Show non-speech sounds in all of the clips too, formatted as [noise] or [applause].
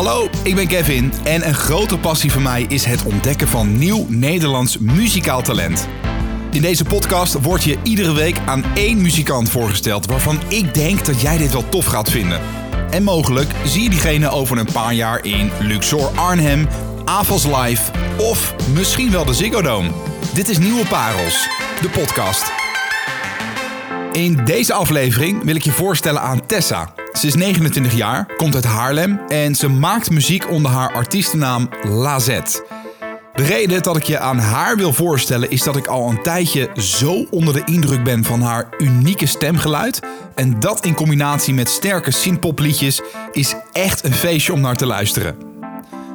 Hallo, ik ben Kevin en een grote passie van mij is het ontdekken van nieuw Nederlands muzikaal talent. In deze podcast wordt je iedere week aan één muzikant voorgesteld waarvan ik denk dat jij dit wel tof gaat vinden. En mogelijk zie je diegene over een paar jaar in Luxor Arnhem, Avals Live of misschien wel de Ziggo Dome. Dit is Nieuwe Parels, de podcast. In deze aflevering wil ik je voorstellen aan Tessa. Ze is 29 jaar, komt uit Haarlem en ze maakt muziek onder haar artiestennaam Lazet. De reden dat ik je aan haar wil voorstellen is dat ik al een tijdje zo onder de indruk ben van haar unieke stemgeluid. En dat in combinatie met sterke synthpopliedjes is echt een feestje om naar te luisteren.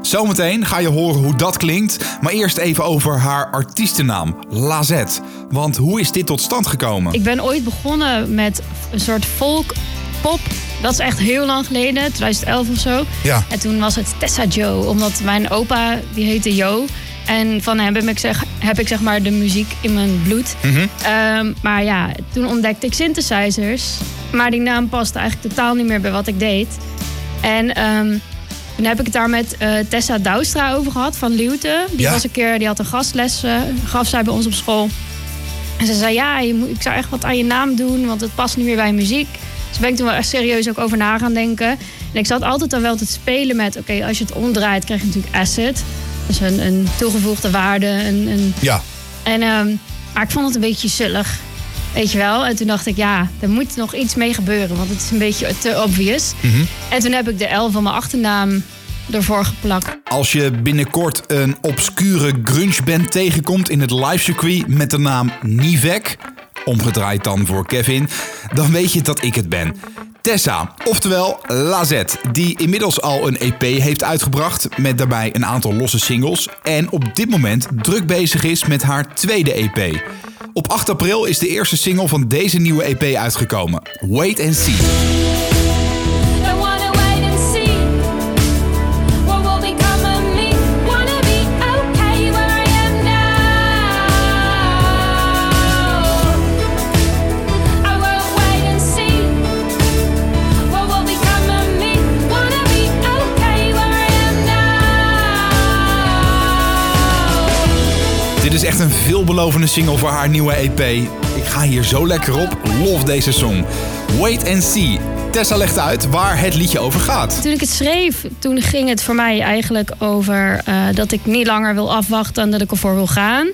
Zometeen ga je horen hoe dat klinkt, maar eerst even over haar artiestennaam, Lazet. Want hoe is dit tot stand gekomen? Ik ben ooit begonnen met een soort folk, pop. Dat is echt heel lang geleden, 2011 of zo. Ja. En toen was het Tessa Joe, omdat mijn opa, die heette Jo. En van hem heb ik zeg, heb ik zeg maar de muziek in mijn bloed. Ehm, maar ja, toen ontdekte ik synthesizers. Maar die naam paste eigenlijk totaal niet meer bij wat ik deed. En ehm, toen heb ik het daar met eh, Tessa Douwstra over gehad van Luwte. Die Ja. was een keer, die had een gastles, eh, gaf zij bij ons op school. En ze zei, ja, je moet, ik zou echt wat aan je naam doen, want het past niet meer bij muziek. Dus ben ik toen wel echt serieus ook over na gaan denken. En ik zat altijd dan wel te spelen met, oké, als je het omdraait, krijg je natuurlijk asset. Dus een, een toegevoegde waarde. Een, een, Ja, en, ehm, maar ik vond het een beetje zullig, weet je wel. En toen dacht ik, ja, er moet nog iets mee gebeuren, want het is een beetje te obvious. En toen heb ik de L van mijn achternaam ervoor geplakt. Als je binnenkort een obscure grunge band tegenkomt in het livecircuit met de naam Nivek, omgedraaid dan voor Kevin, dan weet je dat ik het ben. Tessa, oftewel Lazet, die inmiddels al een EP heeft uitgebracht met daarbij een aantal losse singles en op dit moment druk bezig is met haar tweede EP. Op 8 april is de eerste single van deze nieuwe EP uitgekomen. Wait and See. Is echt een veelbelovende single voor haar nieuwe EP. Ik ga hier zo lekker op. Love deze song. Wait and See. Tessa legt uit waar het liedje over gaat. Toen ik het schreef, toen ging het voor mij eigenlijk over eh, dat ik niet langer wil afwachten en dat ik ervoor wil gaan.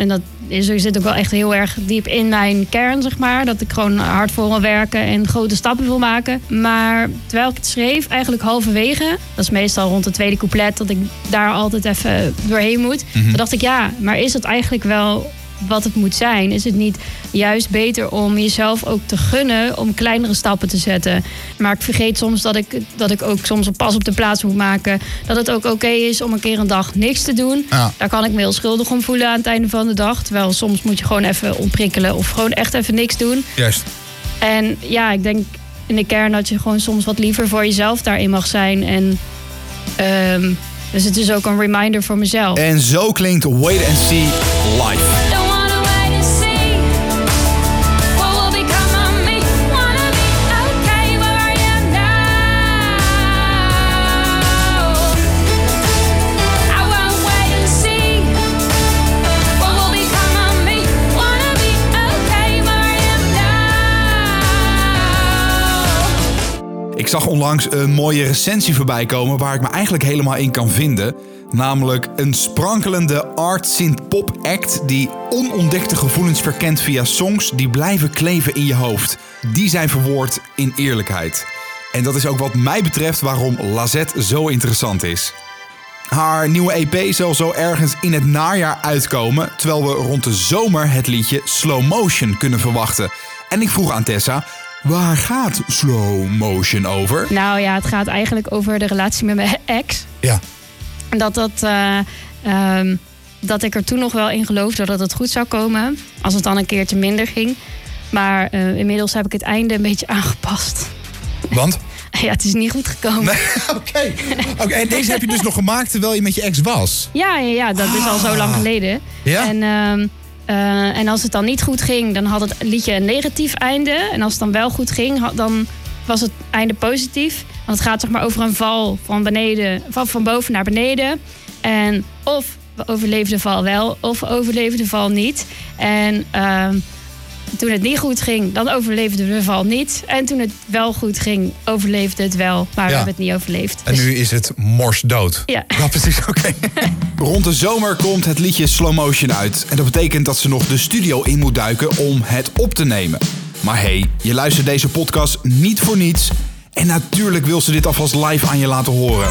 En dat is, zit ook wel echt heel erg diep in mijn kern, zeg maar. Dat ik gewoon hard voor wil werken en grote stappen wil maken. Maar terwijl ik het schreef, eigenlijk halverwege, dat is meestal rond het tweede couplet, dat ik daar altijd even doorheen moet. Toen dacht ik, ja, maar is het eigenlijk wel wat het moet zijn? Is het niet juist beter om jezelf ook te gunnen om kleinere stappen te zetten? Maar ik vergeet soms dat ik, dat ik ook soms een pas op de plaats moet maken. Dat het ook oké is om een keer een dag niks te doen. Ja. Daar kan ik me heel schuldig om voelen aan het einde van de dag. Terwijl soms moet je gewoon even ontprikkelen of gewoon echt even niks doen. Juist. En ja, ik denk in de kern dat je gewoon soms wat liever voor jezelf daarin mag zijn. En ehm, dus het is ook een reminder voor mezelf. En zo klinkt Wait and See live. Ik zag onlangs een mooie recensie voorbij komen waar ik me eigenlijk helemaal in kan vinden. Namelijk een sprankelende art synth pop act die onontdekte gevoelens verkent via songs die blijven kleven in je hoofd. Die zijn verwoord in eerlijkheid. En dat is ook wat mij betreft waarom Lazette zo interessant is. Haar nieuwe EP zal zo ergens in het najaar uitkomen, terwijl we rond de zomer het liedje Slow Motion kunnen verwachten. En ik vroeg aan Tessa, waar gaat Slow Motion over? Nou ja, het gaat eigenlijk over de relatie met mijn ex. Ja. Dat, dat, eh, ehm, dat ik er toen nog wel in geloofde dat het goed zou komen. Als het dan een keertje minder ging. Maar eh, inmiddels heb ik het einde een beetje aangepast. Want? [laughs] Ja, het is niet goed gekomen. [laughs] Oké. Oké, En deze heb je dus nog gemaakt terwijl je met je ex was? Ja, ja, ja, dat is al zo lang geleden. Ja? En, ehm, eh, en als het dan niet goed ging, dan had het liedje een negatief einde. En als het dan wel goed ging, dan was het einde positief. Want het gaat zeg maar over een val van, beneden, van, van boven naar beneden. En of we overleefden de val wel, of we overleefden de val niet. En ehm, toen het niet goed ging, dan overleefden we de val niet. En toen het wel goed ging, overleefde het wel. Maar we hebben het niet overleefd. En Dus- nu is het morsdood. Ja. [laughs] Ja, precies. Oké. [laughs] Rond de zomer komt het liedje Slow Motion uit. En dat betekent dat ze nog de studio in moet duiken om het op te nemen. Maar hé, hey, je luistert deze podcast niet voor niets. En natuurlijk wil ze dit alvast live aan je laten horen.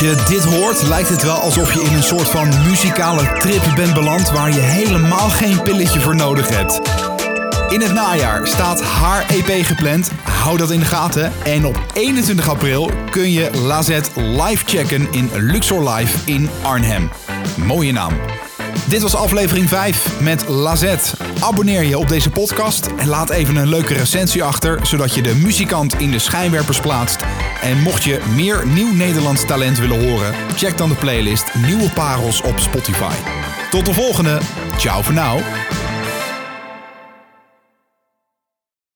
Als je dit hoort, lijkt het wel alsof je in een soort van muzikale trip bent beland waar je helemaal geen pilletje voor nodig hebt. In het najaar staat haar EP gepland. Hou dat in de gaten. En op 21 april kun je Lazet live checken in Luxor Live in Arnhem. Mooie naam. Dit was aflevering 5 met Lazet. Abonneer je op deze podcast en laat even een leuke recensie achter, zodat je de muzikant in de schijnwerpers plaatst. En mocht je meer nieuw Nederlands talent willen horen, check dan de playlist Nieuwe Parels op Spotify. Tot de volgende. Ciao voor nou.